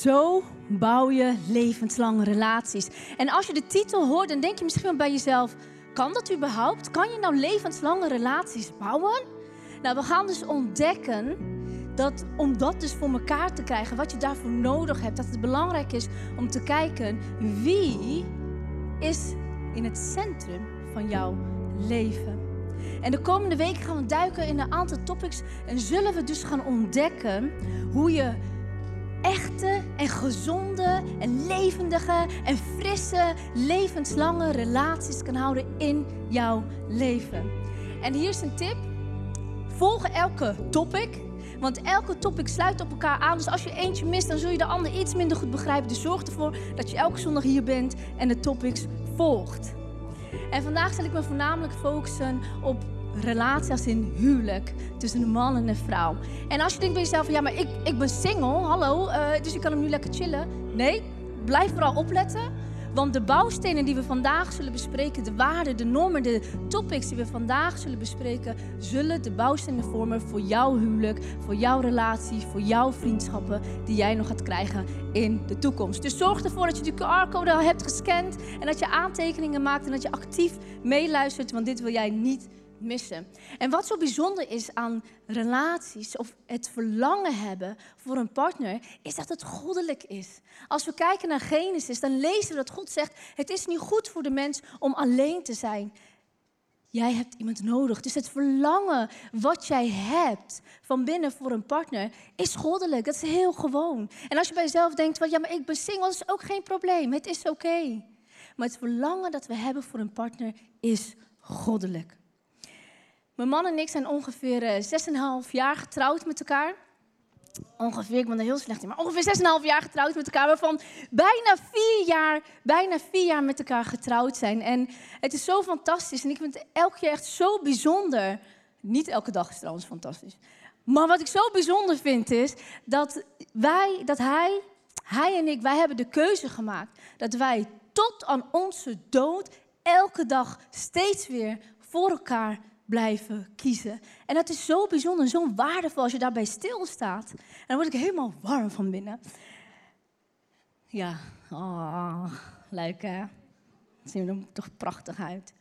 Zo bouw je levenslange relaties. En als je de titel hoort, dan denk je misschien wel bij jezelf: kan dat überhaupt? Kan je nou levenslange relaties bouwen? Nou, we gaan dus ontdekken dat om dat dus voor elkaar te krijgen, wat je daarvoor nodig hebt, dat het belangrijk is om te kijken wie is in het centrum van jouw leven. En de komende weken gaan we duiken in een aantal topics en zullen we dus gaan ontdekken hoe je echte en gezonde en levendige en frisse, levenslange relaties kan houden in jouw leven. En hier is een tip. Volg elke topic. Want elke topic sluit op elkaar aan. Dus als je eentje mist, dan zul je de ander iets minder goed begrijpen. Dus zorg ervoor dat je elke zondag hier bent en de topics volgt. En vandaag zal ik me voornamelijk focussen op relatie als in huwelijk tussen een man en een vrouw. En als je denkt bij jezelf, ja, maar ik, ik ben single, hallo, uh, dus ik kan hem nu lekker chillen. Nee, blijf vooral opletten. Want de bouwstenen die we vandaag zullen bespreken, de waarden, de normen, de topics die we vandaag zullen bespreken, zullen de bouwstenen vormen voor jouw huwelijk, voor jouw relatie, voor jouw vriendschappen die jij nog gaat krijgen in de toekomst. Dus zorg ervoor dat je de QR-code al hebt gescand en dat je aantekeningen maakt en dat je actief meeluistert, want dit wil jij niet missen. En wat zo bijzonder is aan relaties of het verlangen hebben voor een partner, is dat het goddelijk is. Als we kijken naar Genesis, dan lezen we dat God zegt: Het is niet goed voor de mens om alleen te zijn. Jij hebt iemand nodig. Dus het verlangen wat jij hebt van binnen voor een partner is goddelijk. Dat is heel gewoon. En als je bij jezelf denkt: Ja, maar ik ben single, dat is ook geen probleem. Het is oké. Maar het verlangen dat we hebben voor een partner is goddelijk. Mijn man en ik zijn ongeveer 6,5 eh, jaar getrouwd met elkaar. Ongeveer, ik ben er heel slecht in, maar ongeveer 6,5 jaar getrouwd met elkaar. Waarvan bijna vier jaar, bijna vier jaar met elkaar getrouwd zijn. En het is zo fantastisch. En ik vind het elke keer echt zo bijzonder. Niet elke dag is trouwens fantastisch. Maar wat ik zo bijzonder vind is dat wij, dat hij, hij en ik, wij hebben de keuze gemaakt. Dat wij tot aan onze dood elke dag steeds weer voor elkaar blijven kiezen. En dat is zo bijzonder, zo waardevol als je daarbij stilstaat. En dan word ik helemaal warm van binnen. Ja, oh, leuk hè? Het ziet er toch prachtig uit.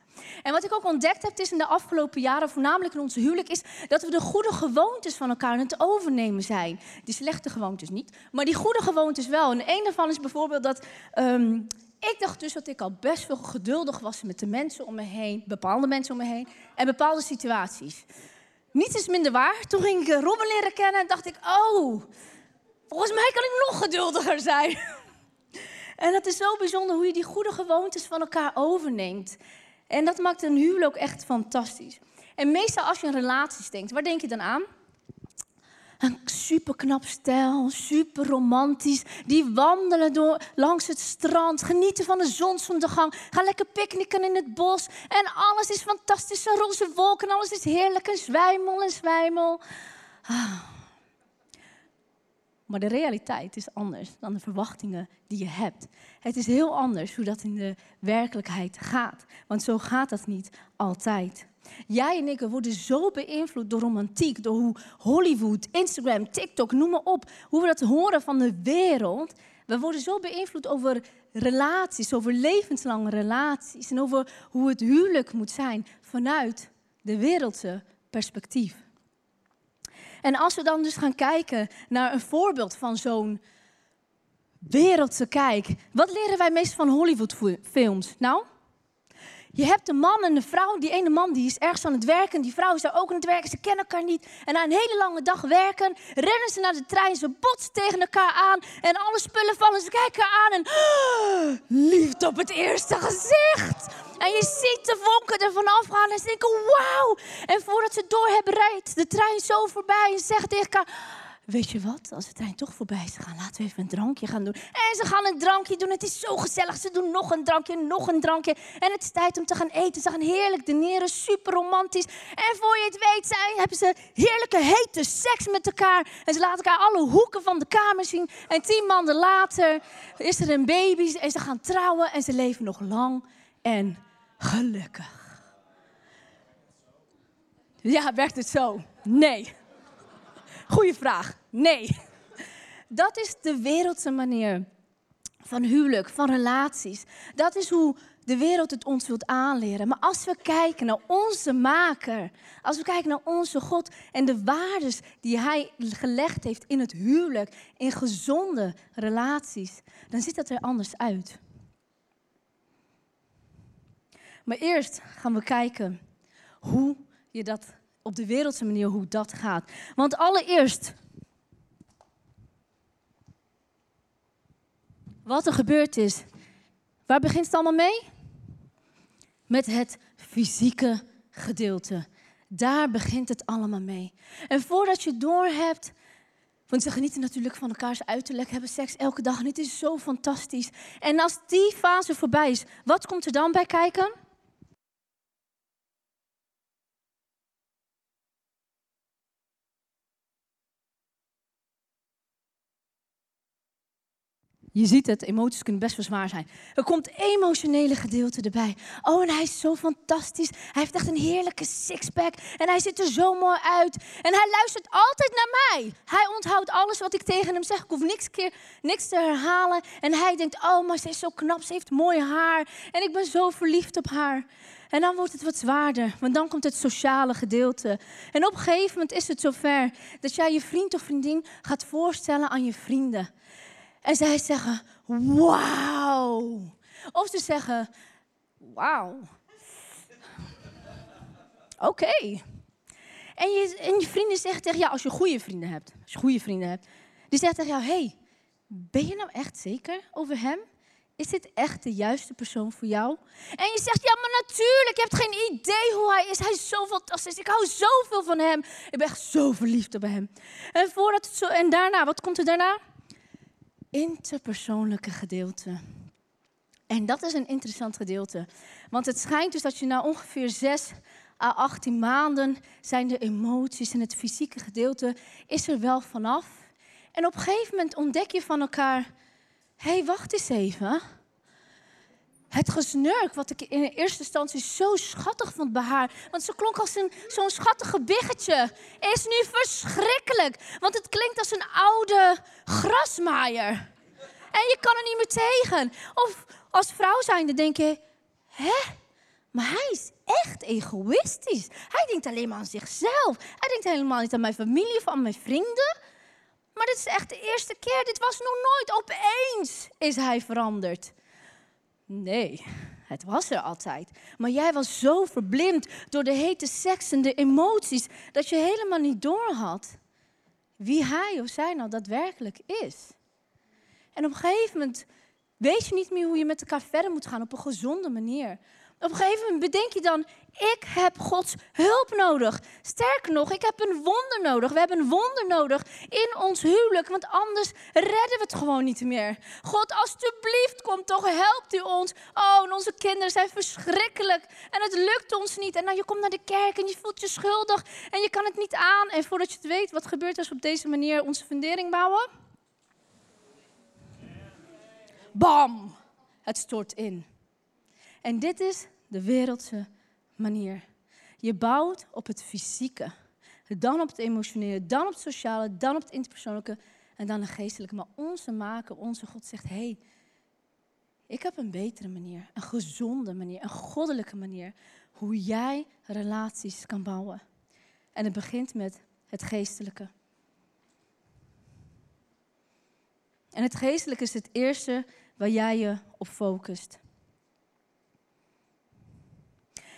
En wat ik ook ontdekt heb is in de afgelopen jaren, voornamelijk in onze huwelijk, is dat we de goede gewoontes van elkaar aan het overnemen zijn. Die slechte gewoontes niet, maar die goede gewoontes wel. En een daarvan is bijvoorbeeld dat ehm, ik dacht dus dat ik al best wel geduldig was met de mensen om me heen, bepaalde mensen om me heen en bepaalde situaties. Niets is minder waar. Toen ging ik Robin leren kennen en dacht ik, oh, volgens mij kan ik nog geduldiger zijn. En dat is zo bijzonder hoe je die goede gewoontes van elkaar overneemt. En dat maakt een huwelijk echt fantastisch. En meestal als je aan relaties denkt, waar denk je dan aan? Een superknap stijl, super romantisch. Die wandelen door, langs het strand, genieten van de zonsondergang. Gaan lekker picknicken in het bos. En alles is fantastisch, een roze wolken. Alles is heerlijk, een zwijmel, een zwijmel. Ah. Maar de realiteit is anders dan de verwachtingen die je hebt. Het is heel anders hoe dat in de werkelijkheid gaat. Want zo gaat dat niet altijd. Jij en ik worden zo beïnvloed door romantiek, door hoe Hollywood, Instagram, TikTok, noem maar op, hoe we dat horen van de wereld. We worden zo beïnvloed over relaties, over levenslange relaties en over hoe het huwelijk moet zijn vanuit de wereldse perspectief. En als we dan dus gaan kijken naar een voorbeeld van zo'n wereldse kijk, wat leren wij meestal van Hollywoodfilms? Nou, je hebt een man en een vrouw. Die ene man die is ergens aan het werken. Die vrouw is daar ook aan het werken. Ze kennen elkaar niet. En na een hele lange dag werken, rennen ze naar de trein. Ze botsen tegen elkaar aan. En alle spullen vallen. Ze kijken aan. En oh, liefde op het eerste gezicht. En je ziet de vonken ervan afgaan. En ze denken, wauw. En voordat ze door hebben, rijdt de trein zo voorbij. En ze zeggen tegen elkaar weet je wat, als de trein toch voorbij is gegaan, laten we even een drankje gaan doen. En ze gaan een drankje doen, het is zo gezellig. Ze doen nog een drankje, nog een drankje. En het is tijd om te gaan eten. Ze gaan heerlijk dineren, super romantisch. En voor je het weet zijn, hebben ze heerlijke hete seks met elkaar. En ze laten elkaar alle hoeken van de kamer zien. En tien maanden later is er een baby en ze gaan trouwen en ze leven nog lang en gelukkig. Ja, werkt het zo? Nee. Goeie vraag. Nee. Dat is de wereldse manier van huwelijk, van relaties. Dat is hoe de wereld het ons wilt aanleren. Maar als we kijken naar onze maker, als we kijken naar onze God en de waardes die hij gelegd heeft in het huwelijk, in gezonde relaties, dan ziet dat er anders uit. Maar eerst gaan we kijken hoe je dat op de wereldse manier, hoe dat gaat. Want allereerst, wat er gebeurd is, waar begint het allemaal mee? met het fysieke gedeelte. Daar begint het allemaal mee. En voordat je door hebt, want ze genieten natuurlijk van elkaars uiterlijk, hebben seks elke dag en het is zo fantastisch. En als die fase voorbij is, wat komt er dan bij kijken? Je ziet het, emoties kunnen best wel zwaar zijn. Er komt emotionele gedeelte erbij. Oh, en hij is zo fantastisch. Hij heeft echt een heerlijke sixpack. En hij ziet er zo mooi uit. En hij luistert altijd naar mij. Hij onthoudt alles wat ik tegen hem zeg. Ik hoef niks, keer, niks te herhalen. En hij denkt, oh, maar ze is zo knap. Ze heeft mooi haar. En ik ben zo verliefd op haar. En dan wordt het wat zwaarder, want dan komt het sociale gedeelte. En op een gegeven moment is het zover dat jij je vriend of vriendin gaat voorstellen aan je vrienden. En zij zeggen, wauw. Of ze zeggen, wauw. Oké. En, je, en je vrienden zeggen tegen jou, als je goede vrienden hebt, als je goede vrienden hebt, die zeggen tegen jou, hey, ben je nou echt zeker over hem? Is dit echt de juiste persoon voor jou? En je zegt, ja, maar natuurlijk, je hebt geen idee hoe hij is. Hij is zo fantastisch. Ik hou zoveel van hem. Ik ben echt zo verliefd op hem. En, voordat het zo, en daarna, wat komt er daarna? Interpersoonlijke gedeelte. En dat is een interessant gedeelte. Want het schijnt dus dat je na ongeveer 6 à 18 maanden zijn de emoties en het fysieke gedeelte is er wel vanaf. En op een gegeven moment ontdek je van elkaar, hé, hey, wacht eens even. Het gesnurk, wat ik in eerste instantie zo schattig vond bij haar. Want ze klonk als zo'n schattige biggetje. Is nu verschrikkelijk. Want het klinkt als een oude grasmaaier. En je kan er niet meer tegen. Of als vrouw zijnde denk je... Hè? Maar hij is echt egoïstisch. Hij denkt alleen maar aan zichzelf. Hij denkt helemaal niet aan mijn familie of aan mijn vrienden. Maar dit is echt de eerste keer. Dit was nog nooit. Opeens is hij veranderd. Nee, het was er altijd. Maar jij was zo verblind door de hete seks en de emoties dat je helemaal niet doorhad wie hij of zij nou daadwerkelijk is. En op een gegeven moment weet je niet meer hoe je met elkaar verder moet gaan op een gezonde manier. Op een gegeven moment bedenk je dan, ik heb Gods hulp nodig. Sterker nog, ik heb een wonder nodig. We hebben een wonder nodig in ons huwelijk, want anders redden we het gewoon niet meer. God, alstublieft, kom toch, helpt u ons. Oh, en onze kinderen zijn verschrikkelijk en het lukt ons niet. En dan je komt naar de kerk en je voelt je schuldig en je kan het niet aan. En voordat je het weet, wat gebeurt als we op deze manier onze fundering bouwen? Bam! Het stort in. En dit is de wereldse manier. Je bouwt op het fysieke, dan op het emotionele, dan op het sociale, dan op het interpersoonlijke en dan het geestelijke. Maar onze maker, onze God zegt: hé, hey, ik heb een betere manier, een gezonde manier, een goddelijke manier hoe jij relaties kan bouwen. En het begint met het geestelijke. En het geestelijke is het eerste waar jij je op focust.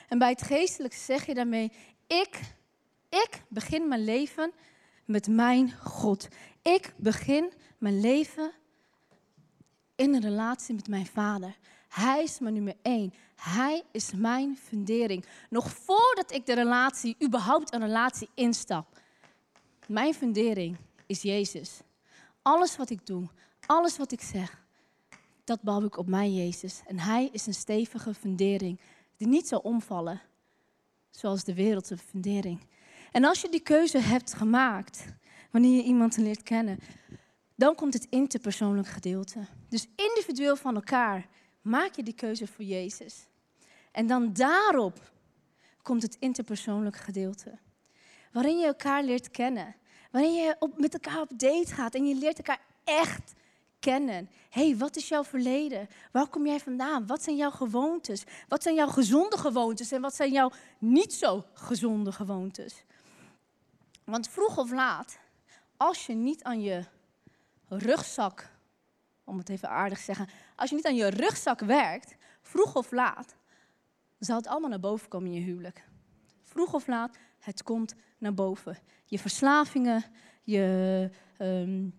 En bij het geestelijke zeg je daarmee, ik, ik begin mijn leven met mijn God. Ik begin mijn leven in een relatie met mijn vader. Hij is mijn nummer één. Hij is mijn fundering. Nog voordat ik de relatie, überhaupt een relatie instap. Mijn fundering is Jezus. Alles wat ik doe, alles wat ik zeg, dat bouw ik op mijn Jezus. En Hij is een stevige fundering die niet zal omvallen, zoals de wereldse fundering. En als je die keuze hebt gemaakt, wanneer je iemand leert kennen, dan komt het interpersoonlijk gedeelte. Dus individueel van elkaar maak je die keuze voor Jezus. En dan daarop komt het interpersoonlijk gedeelte. Waarin je elkaar leert kennen. Waarin je op, met elkaar op date gaat en je leert elkaar echt kennen. hey, wat is jouw verleden? Waar kom jij vandaan? Wat zijn jouw gewoontes? Wat zijn jouw gezonde gewoontes en wat zijn jouw niet zo gezonde gewoontes? Want vroeg of laat, als je niet aan je rugzak, om het even aardig te zeggen, als je niet aan je rugzak werkt, vroeg of laat, zal het allemaal naar boven komen in je huwelijk. Vroeg of laat, het komt naar boven. Je verslavingen, je um,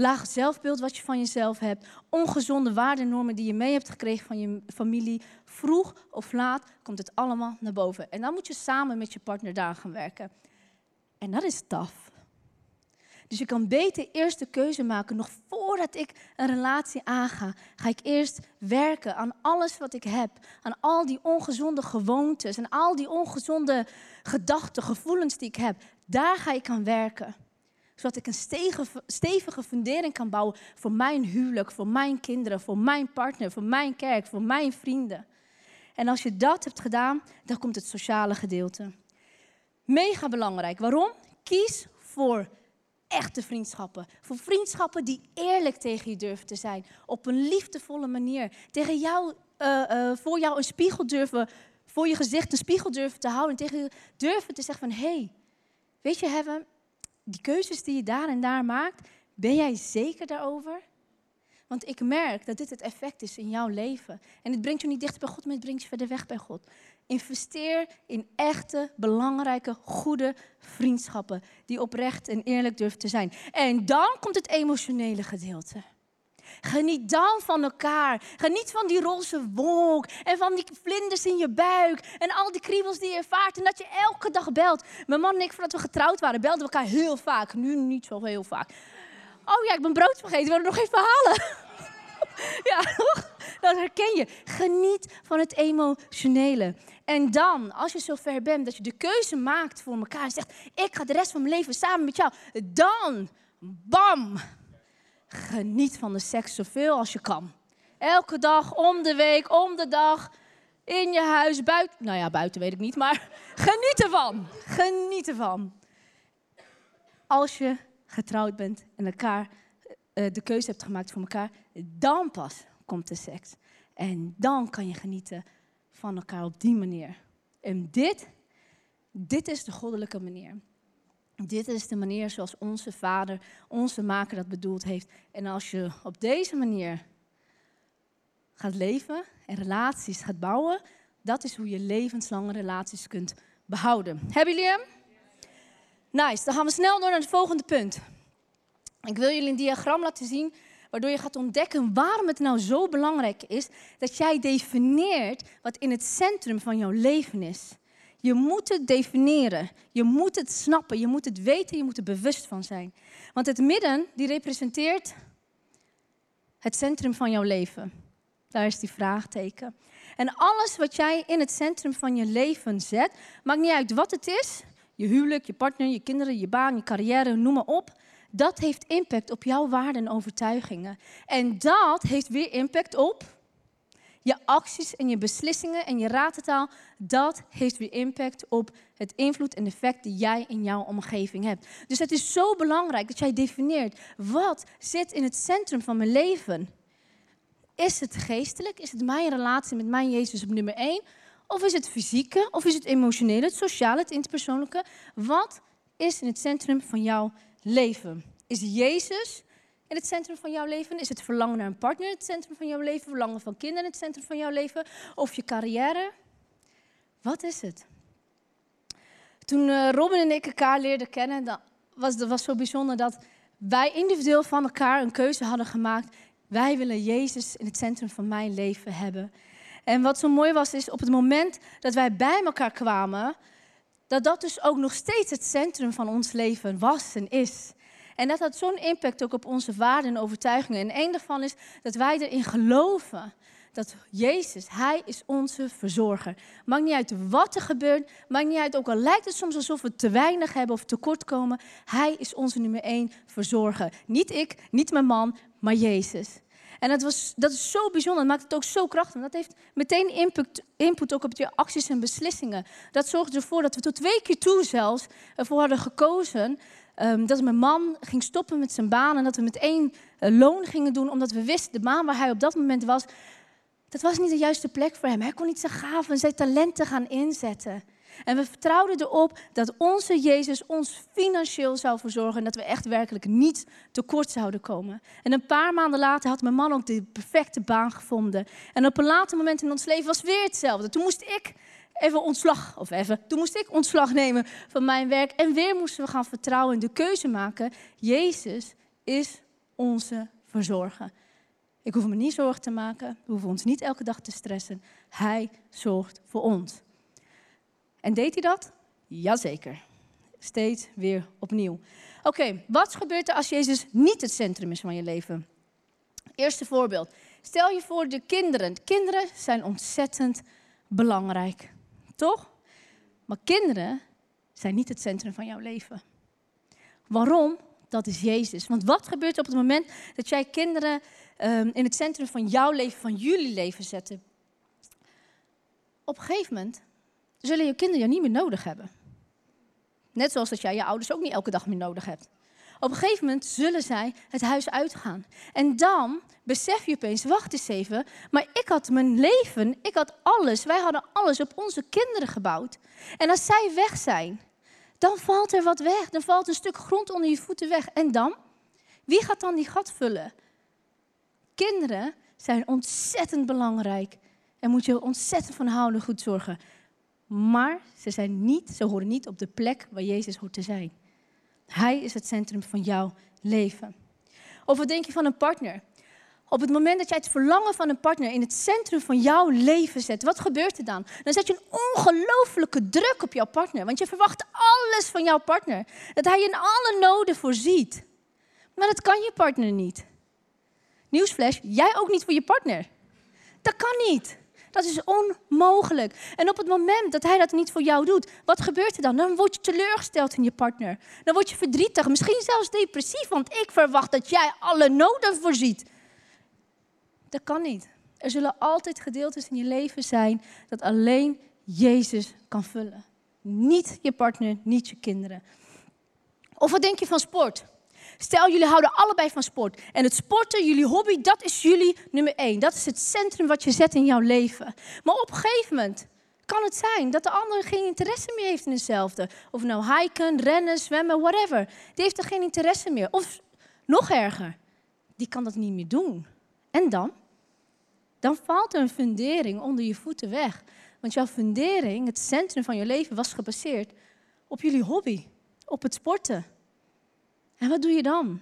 laag zelfbeeld wat je van jezelf hebt, ongezonde waardenormen die je mee hebt gekregen van je familie. Vroeg of laat komt het allemaal naar boven. En dan moet je samen met je partner daar gaan werken. En dat is tough. Dus je kan beter eerst de keuze maken, nog voordat ik een relatie aanga, ga ik eerst werken aan alles wat ik heb, aan al die ongezonde gewoontes en al die ongezonde gedachten, gevoelens die ik heb. Daar ga ik aan werken zodat ik een stevige fundering kan bouwen voor mijn huwelijk, voor mijn kinderen, voor mijn partner, voor mijn kerk, voor mijn vrienden. En als je dat hebt gedaan, dan komt het sociale gedeelte. Mega belangrijk. Waarom? Kies voor echte vriendschappen. Voor vriendschappen die eerlijk tegen je durven te zijn. Op een liefdevolle manier. Tegen jou, uh, voor jou een spiegel durven, voor je gezicht een spiegel durven te houden. En tegen je durven te zeggen van, hé, hey, weet je Heaven, die keuzes die je daar en daar maakt, ben jij zeker daarover? Want ik merk dat dit het effect is in jouw leven. En het brengt je niet dichter bij God, maar het brengt je verder weg bij God. Investeer in echte, belangrijke, goede vriendschappen. Die oprecht en eerlijk durven te zijn. En dan komt het emotionele gedeelte. Geniet dan van elkaar. Geniet van die roze wolk en van die vlinders in je buik en al die kriebels die je ervaart en dat je elke dag belt. Mijn man en ik, voordat we getrouwd waren, belden we elkaar heel vaak. Nu niet zo heel vaak. Oh ja, ik ben brood vergeten, we willen nog even halen. ja, dat herken je. Geniet van het emotionele. En dan, als je zover bent dat je de keuze maakt voor elkaar en zegt: Ik ga de rest van mijn leven samen met jou. Dan, bam, Geniet van de seks zoveel als je kan. Elke dag, om de week, om de dag. In je huis, buiten. Nou ja, buiten weet ik niet, maar geniet ervan. Geniet ervan. Als je getrouwd bent en elkaar uh, de keuze hebt gemaakt voor elkaar, dan pas komt de seks. En dan kan je genieten van elkaar op die manier. En dit, dit is de goddelijke manier. Dit is de manier zoals onze Vader, onze Maker dat bedoeld heeft. En als je op deze manier gaat leven en relaties gaat bouwen, dat is hoe je levenslange relaties kunt behouden. Hebben jullie hem? Nice, dan gaan we snel door naar het volgende punt. Ik wil jullie een diagram laten zien waardoor je gaat ontdekken waarom het nou zo belangrijk is dat jij definieert wat in het centrum van jouw leven is. Je moet het definiëren. Je moet het snappen. Je moet het weten. Je moet er bewust van zijn. Want het midden, die representeert het centrum van jouw leven. Daar is die vraagteken. En alles wat jij in het centrum van je leven zet, maakt niet uit wat het is. Je huwelijk, je partner, je kinderen, je baan, je carrière, noem maar op. Dat heeft impact op jouw waarden en overtuigingen. En dat heeft weer impact op je acties en je beslissingen en je ratentaal, dat heeft weer impact op het invloed en effect die jij in jouw omgeving hebt. Dus het is zo belangrijk dat jij definieert wat zit in het centrum van mijn leven. Is het geestelijk? Is het mijn relatie met mijn Jezus op nummer één? Of is het fysieke? Of is het emotionele, het sociale, het interpersoonlijke? Wat is in het centrum van jouw leven? Is Jezus in het centrum van jouw leven? Is het verlangen naar een partner in het centrum van jouw leven? Verlangen van kinderen in het centrum van jouw leven? Of je carrière? Wat is het? Toen uh, Robin en ik elkaar leerden kennen, was het was zo bijzonder dat wij individueel van elkaar een keuze hadden gemaakt. Wij willen Jezus in het centrum van mijn leven hebben. En wat zo mooi was, is op het moment dat wij bij elkaar kwamen, dat dat dus ook nog steeds het centrum van ons leven was en is. En dat had zo'n impact ook op onze waarden en overtuigingen. En een daarvan is dat wij erin geloven dat Jezus, Hij is onze verzorger. Maakt niet uit wat er gebeurt, maakt niet uit, ook al lijkt het soms alsof we te weinig hebben of tekort komen. Hij is onze nummer één verzorger. Niet ik, niet mijn man, maar Jezus. En dat, was, dat is zo bijzonder, dat maakt het ook zo krachtig. Dat heeft meteen input, input ook op je acties en beslissingen. Dat zorgt ervoor dat we tot twee keer toe zelfs ervoor hadden gekozen ehm, dat mijn man ging stoppen met zijn baan en dat we met één uh, loon gingen doen, omdat we wisten, de baan waar hij op dat moment was, dat was niet de juiste plek voor hem. Hij kon niet zijn gaven en zijn talenten gaan inzetten. En we vertrouwden erop dat onze Jezus ons financieel zou verzorgen en dat we echt werkelijk niet tekort zouden komen. En een paar maanden later had mijn man ook de perfecte baan gevonden. En op een later moment in ons leven was weer hetzelfde. Toen moest ik even ontslag, of even, toen moest ik ontslag nemen van mijn werk. En weer moesten we gaan vertrouwen en de keuze maken. Jezus is onze verzorger. Ik hoef me niet zorgen te maken. We hoeven ons niet elke dag te stressen. Hij zorgt voor ons. En deed hij dat? Jazeker. Steeds weer opnieuw. Oké, wat gebeurt er als Jezus niet het centrum is van je leven? Eerste voorbeeld. Stel je voor de kinderen. Kinderen zijn ontzettend belangrijk. Toch? Maar kinderen zijn niet het centrum van jouw leven. Waarom? Dat is Jezus. Want wat gebeurt op het moment dat jij kinderen um, in het centrum van jouw leven, van jullie leven zetten? Op een gegeven moment zullen je kinderen jou niet meer nodig hebben. Net zoals dat jij je ouders ook niet elke dag meer nodig hebt. Op een gegeven moment zullen zij het huis uitgaan. En dan besef je opeens, wacht eens even, maar ik had mijn leven, ik had alles, wij hadden alles op onze kinderen gebouwd. En als zij weg zijn, dan valt er wat weg. Dan valt een stuk grond onder je voeten weg. En dan? Wie gaat dan die gat vullen? Kinderen zijn ontzettend belangrijk. En moet je ontzettend van houden goed zorgen. Maar ze, zijn niet, ze horen niet op de plek waar Jezus hoort te zijn. Hij is het centrum van jouw leven. Of wat denk je van een partner? Op het moment dat jij het verlangen van een partner in het centrum van jouw leven zet, wat gebeurt er dan? Dan zet je een ongelofelijke druk op jouw partner, want je verwacht alles van jouw partner. Dat hij in alle noden voorziet. Maar dat kan je partner niet. Nieuwsflash, jij ook niet voor je partner. Dat kan niet. Dat is onmogelijk. En op het moment dat hij dat niet voor jou doet, wat gebeurt er dan? Dan word je teleurgesteld in je partner. Dan word je verdrietig, misschien zelfs depressief, want ik verwacht dat jij alle noden voorziet. Dat kan niet. Er zullen altijd gedeeltes in je leven zijn dat alleen Jezus kan vullen. Niet je partner, niet je kinderen. Of wat denk je van sport? Stel, jullie houden allebei van sport. En het sporten, jullie hobby, dat is jullie nummer één. Dat is het centrum wat je zet in jouw leven. Maar op een gegeven moment kan het zijn dat de ander geen interesse meer heeft in hetzelfde. Of nou hiken, rennen, zwemmen, whatever. Die heeft er geen interesse meer. Of nog erger, die kan dat niet meer doen. En dan? Dan valt er een fundering onder je voeten weg. Want jouw fundering, het centrum van je leven, was gebaseerd op jullie hobby, op het sporten. En wat doe je dan?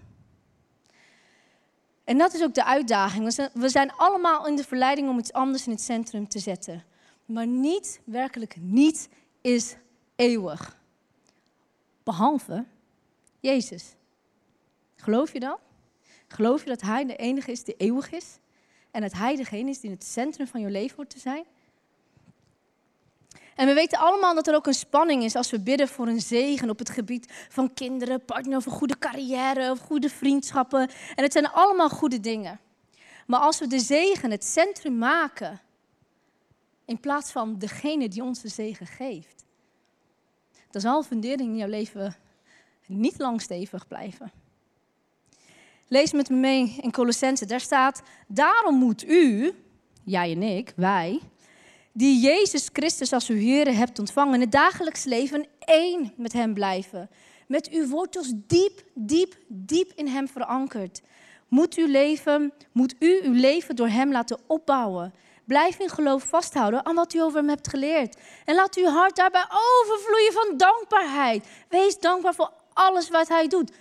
En dat is ook de uitdaging. We zijn allemaal in de verleiding om iets anders in het centrum te zetten. Maar niet, werkelijk niet, is eeuwig. Behalve Jezus. Geloof je dat? Geloof je dat Hij de enige is die eeuwig is? En dat Hij degene is die in het centrum van je leven hoort te zijn? En we weten allemaal dat er ook een spanning is als we bidden voor een zegen op het gebied van kinderen, partner of een goede carrière of goede vriendschappen. En het zijn allemaal goede dingen. Maar als we de zegen het centrum maken, in plaats van degene die ons de zegen geeft, dan zal fundering in jouw leven niet lang stevig blijven. Lees met me mee in Colossense. Daar staat: Daarom moet u, jij en ik, wij, die Jezus Christus als uw Heer hebt ontvangen, in het dagelijks leven één met Hem blijven. Met uw wortels diep, diep, diep in Hem verankerd. Moet, u leven, moet u uw leven door Hem laten opbouwen. Blijf in geloof vasthouden aan wat u over Hem hebt geleerd. En laat uw hart daarbij overvloeien van dankbaarheid. Wees dankbaar voor alles wat Hij doet.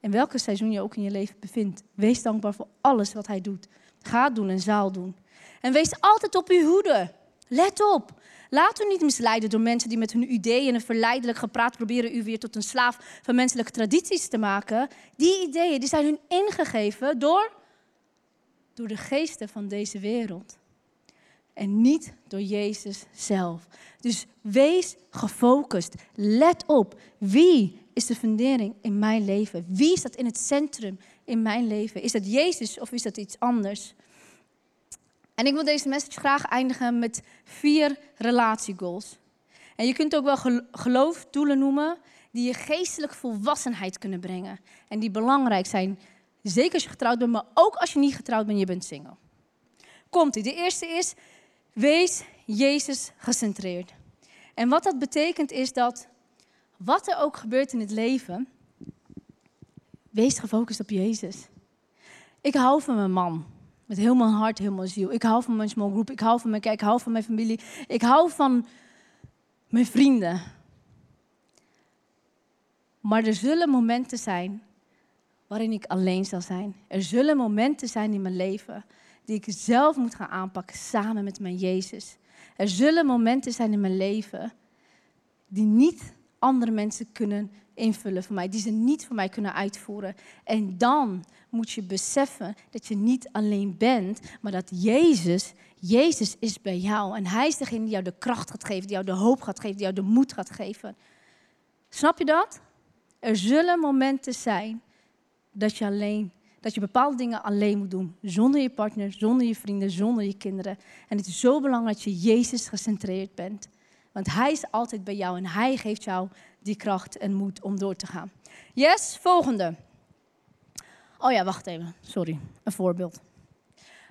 In welke seizoen je ook in je leven bevindt. Wees dankbaar voor alles wat Hij doet. Ga doen en zal doen. En wees altijd op uw hoede. Let op. Laat u niet misleiden door mensen die met hun ideeën en verleidelijk gepraat proberen u weer tot een slaaf van menselijke tradities te maken. Die ideeën die zijn hun ingegeven door, door de geesten van deze wereld. En niet door Jezus zelf. Dus wees gefocust. Let op. Wie is de fundering in mijn leven? Wie staat in het centrum in mijn leven? Is dat Jezus of is dat iets anders? En ik wil deze message graag eindigen met vier relatiegoals. En je kunt ook wel geloofdoelen noemen. die je geestelijk volwassenheid kunnen brengen. En die belangrijk zijn, zeker als je getrouwd bent, maar ook als je niet getrouwd bent, je bent single. Komt-ie. De eerste is, wees Jezus gecentreerd. En wat dat betekent is dat, wat er ook gebeurt in het leven, wees gefocust op Jezus. Ik hou van mijn man. Met heel mijn hart, heel mijn ziel. Ik hou van mijn small group. Ik hou van mijn kerk. Ik hou van mijn familie. Ik hou van mijn vrienden. Maar er zullen momenten zijn waarin ik alleen zal zijn. Er zullen momenten zijn in mijn leven die ik zelf moet gaan aanpakken samen met mijn Jezus. Er zullen momenten zijn in mijn leven die niet andere mensen kunnen invullen voor mij, die ze niet voor mij kunnen uitvoeren. En dan moet je beseffen dat je niet alleen bent, maar dat Jezus, Jezus is bij jou. En Hij is degene die jou de kracht gaat geven, die jou de hoop gaat geven, die jou de moed gaat geven. Snap je dat? Er zullen momenten zijn dat je alleen, dat je bepaalde dingen alleen moet doen, zonder je partner, zonder je vrienden, zonder je kinderen. En het is zo belangrijk dat je Jezus gecentreerd bent. Want Hij is altijd bij jou en Hij geeft jou die kracht en moed om door te gaan. Yes, volgende. Oh ja, wacht even. Sorry, een voorbeeld.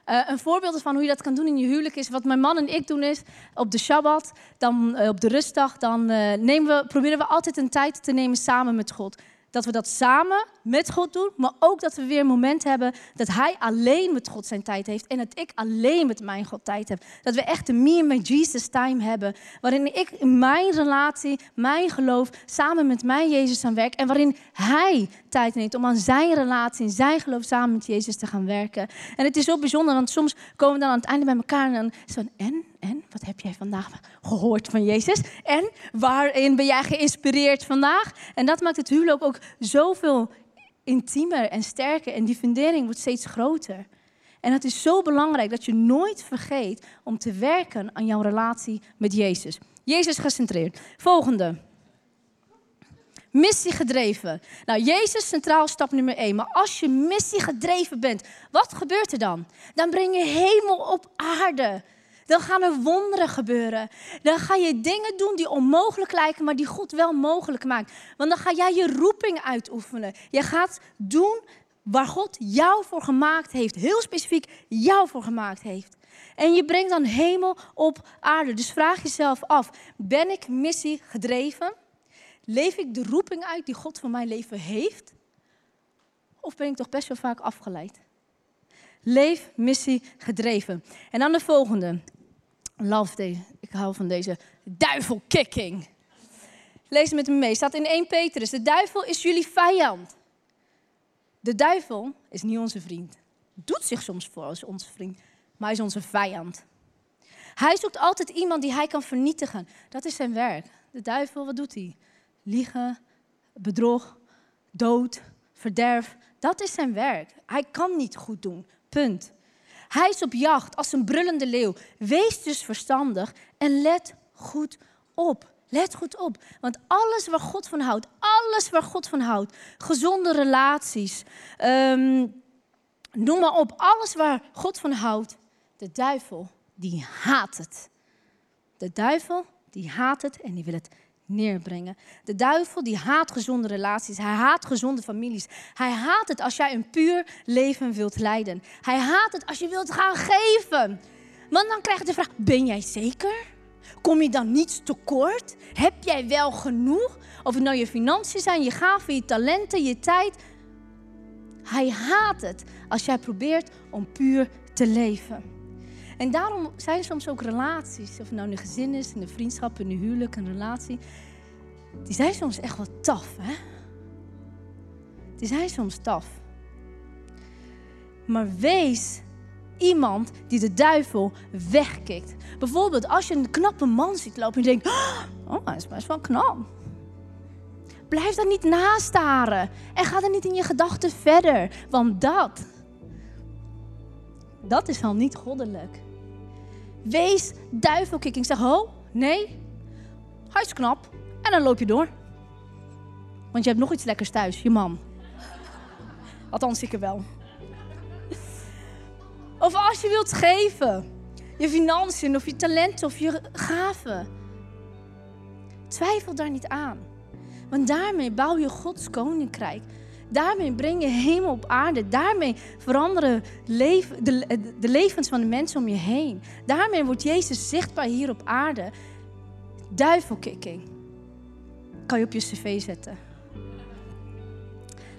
Uh, een voorbeeld van hoe je dat kan doen in je huwelijk is wat mijn man en ik doen is op de Shabbat, dan uh, op de rustdag, dan uh, nemen we, proberen we altijd een tijd te nemen samen met God dat we dat samen met God doen, maar ook dat we weer een moment hebben dat Hij alleen met God zijn tijd heeft en dat ik alleen met mijn God tijd heb. Dat we echt een me and Jesus time hebben, waarin ik in mijn relatie, mijn geloof, samen met mijn Jezus aan werk en waarin Hij tijd neemt om aan zijn relatie en zijn geloof samen met Jezus te gaan werken. En het is zo bijzonder, want soms komen we dan aan het einde bij elkaar en dan is van, en, en, wat heb jij vandaag gehoord van Jezus? En waarin ben jij geïnspireerd vandaag? En dat maakt het huwelijk ook zoveel intiemer en sterker. En die fundering wordt steeds groter. En het is zo belangrijk dat je nooit vergeet om te werken aan jouw relatie met Jezus. Jezus gecentreerd. Volgende. Missie gedreven. Nou, Jezus centraal stap nummer één. Maar als je missie gedreven bent, wat gebeurt er dan? Dan breng je hemel op aarde. Dan gaan er wonderen gebeuren. Dan ga je dingen doen die onmogelijk lijken, maar die God wel mogelijk maakt. Want dan ga jij je roeping uitoefenen. Je gaat doen waar God jou voor gemaakt heeft. Heel specifiek jou voor gemaakt heeft. En je brengt dan hemel op aarde. Dus vraag jezelf af: ben ik missie gedreven? Leef ik de roeping uit die God voor mijn leven heeft? Of ben ik toch best wel vaak afgeleid? Leef missie gedreven. En dan de volgende. Love deze. Ik hou van deze duivelkicking. Lees met me mee. Staat in 1 Petrus. De duivel is jullie vijand. De duivel is niet onze vriend. Doet zich soms voor als onze vriend, maar hij is onze vijand. Hij zoekt altijd iemand die hij kan vernietigen. Dat is zijn werk. De duivel, wat doet hij? Liegen, bedrog, dood, verderf. Dat is zijn werk. Hij kan niet goed doen. Punt. Hij is op jacht als een brullende leeuw. Wees dus verstandig en let goed op. Let goed op, want alles waar God van houdt, alles waar God van houdt, gezonde relaties, um, noem maar op, alles waar God van houdt, de duivel, die haat het. De duivel, die haat het en die wil het neerbrengen. De duivel die haat gezonde relaties. Hij haat gezonde families. Hij haat het als jij een puur leven wilt leiden. Hij haat het als je wilt gaan geven. Want dan krijg je de vraag, ben jij zeker? Kom je dan niets tekort? Heb jij wel genoeg? Of het nou je financiën zijn, je gaven, je talenten, je tijd. Hij haat het als jij probeert om puur te leven. En daarom zijn soms ook relaties, of nou een gezin is, een vriendschap, een huwelijk, een relatie, die zijn soms echt wel taf, hè? Die zijn soms taf. Maar wees iemand die de duivel wegkikt. Bijvoorbeeld als je een knappe man ziet lopen en je denkt, oh, hij is best wel knap. Blijf daar niet naast staren en ga er niet in je gedachten verder, want dat, dat is al niet goddelijk. Wees duivelkikking. Zeg, oh, nee, hij knap. En dan loop je door. Want je hebt nog iets lekkers thuis, je man. Althans, ik er wel. Of als je wilt geven, je financiën of je talenten of je gaven. Twijfel daar niet aan. Want daarmee bouw je Gods koninkrijk. Daarmee breng je hemel op aarde. Daarmee veranderen de, de levens van de mensen om je heen. Daarmee wordt Jezus zichtbaar hier op aarde. Duivelkikking. Kan je op je cv zetten.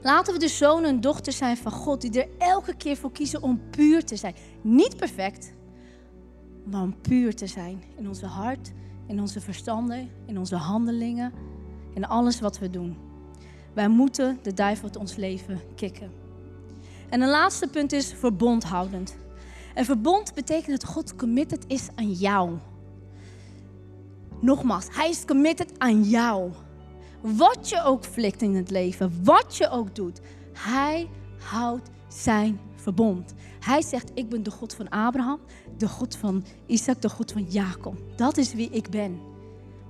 Laten we de zoon en dochter zijn van God, die er elke keer voor kiezen om puur te zijn. Niet perfect, maar om puur te zijn. In onze hart, in onze verstanden, in onze handelingen, in alles wat we doen. Wij moeten de duivel uit ons leven kicken. En een laatste punt is verbondhoudend. En verbond betekent dat God committed is aan jou. Nogmaals, hij is committed aan jou. Wat je ook flikt in het leven, wat je ook doet, hij houdt zijn verbond. Hij zegt: Ik ben de God van Abraham, de God van Isaac, de God van Jacob. Dat is wie ik ben.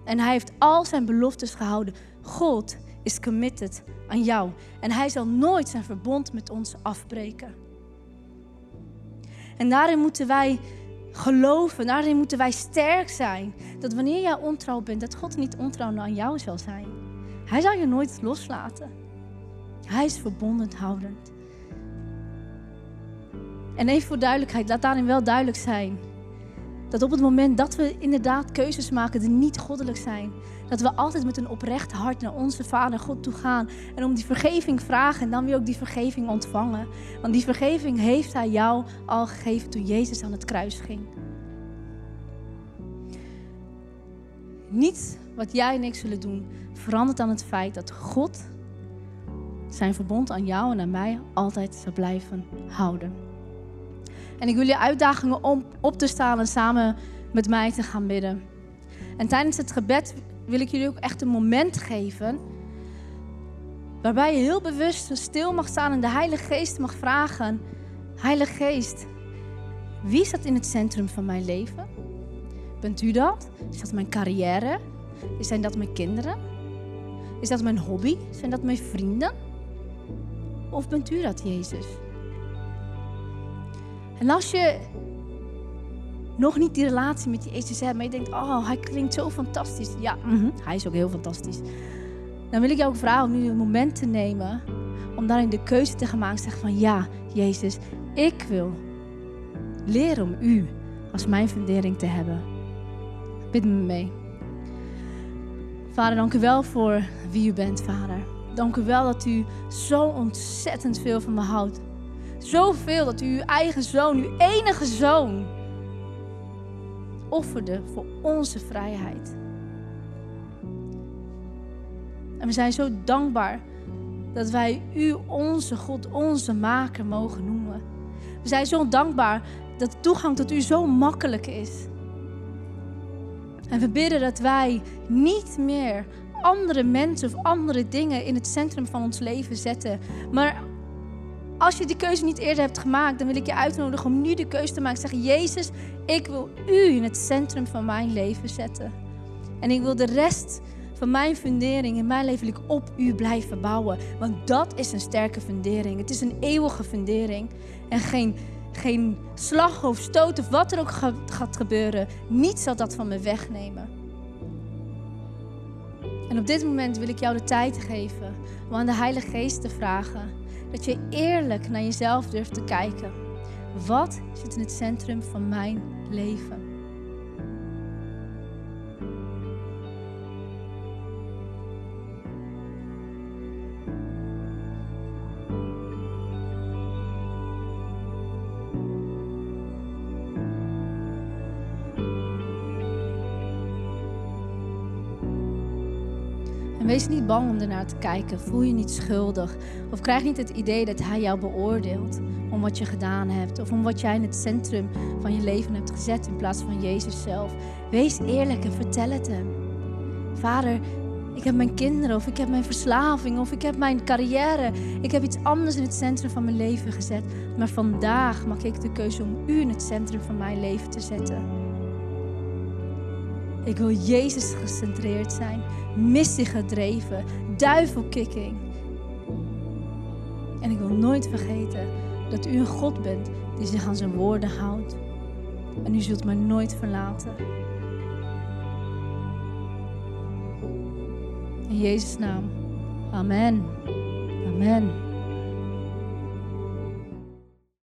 En hij heeft al zijn beloftes gehouden. God is committed aan jou. En hij zal nooit zijn verbond met ons afbreken. En daarin moeten wij geloven, daarin moeten wij sterk zijn. Dat wanneer jij ontrouw bent, dat God niet ontrouw aan jou zal zijn. Hij zal je nooit loslaten. Hij is verbonden houdend. En even voor duidelijkheid, laat daarin wel duidelijk zijn. Dat op het moment dat we inderdaad keuzes maken die niet goddelijk zijn, dat we altijd met een oprecht hart naar onze Vader God toe gaan en om die vergeving vragen en dan weer ook die vergeving ontvangen. Want die vergeving heeft Hij jou al gegeven toen Jezus aan het kruis ging. Niets wat jij en ik zullen doen verandert aan het feit dat God zijn verbond aan jou en aan mij altijd zal blijven houden. En ik wil je uitdagingen om op te staan en samen met mij te gaan bidden. En tijdens het gebed wil ik jullie ook echt een moment geven. Waarbij je heel bewust stil mag staan en de Heilige Geest mag vragen: Heilige Geest, wie staat in het centrum van mijn leven? Bent u dat? Is dat mijn carrière? Zijn dat mijn kinderen? Is dat mijn hobby? Zijn dat mijn vrienden? Of bent u dat, Jezus? En als je nog niet die relatie met Jezus hebt, maar je denkt, oh, hij klinkt zo fantastisch. Ja, mhm, hij is ook heel fantastisch. Dan wil ik jou ook vragen om nu een moment te nemen om daarin de keuze te gaan maken. Zeg van, ja, Jezus, ik wil leren om u als mijn fundering te hebben. Bid me mee. Vader, dank u wel voor wie u bent, Vader. Dank u wel dat u zo ontzettend veel van me houdt. Zoveel dat u uw eigen zoon, uw enige zoon, offerde voor onze vrijheid. En we zijn zo dankbaar dat wij u onze God, onze maker mogen noemen. We zijn zo dankbaar dat toegang tot u zo makkelijk is. En we bidden dat wij niet meer andere mensen of andere dingen in het centrum van ons leven zetten, maar als je die keuze niet eerder hebt gemaakt, dan wil ik je uitnodigen om nu de keuze te maken. Zeggen, Jezus, ik wil u in het centrum van mijn leven zetten. En ik wil de rest van mijn fundering in mijn leven op u blijven bouwen. Want dat is een sterke fundering. Het is een eeuwige fundering. En geen, geen slag of stoot of wat er ook gaat gebeuren. Niets zal dat van me wegnemen. En op dit moment wil ik jou de tijd geven om aan de Heilige Geest te vragen dat je eerlijk naar jezelf durft te kijken. Wat zit in het centrum van mijn leven? Wees niet bang om ernaar te kijken. Voel je niet schuldig. Of krijg niet het idee dat hij jou beoordeelt om wat je gedaan hebt. Of om wat jij in het centrum van je leven hebt gezet in plaats van Jezus zelf. Wees eerlijk en vertel het hem. Vader, ik heb mijn kinderen, of ik heb mijn verslaving, of ik heb mijn carrière. Ik heb iets anders in het centrum van mijn leven gezet. Maar vandaag maak ik de keuze om u in het centrum van mijn leven te zetten. Ik wil Jezus gecentreerd zijn, missie gedreven, duivelkikking. En ik wil nooit vergeten dat u een God bent die zich aan zijn woorden houdt. En u zult mij nooit verlaten. In Jezus' naam. Amen. Amen.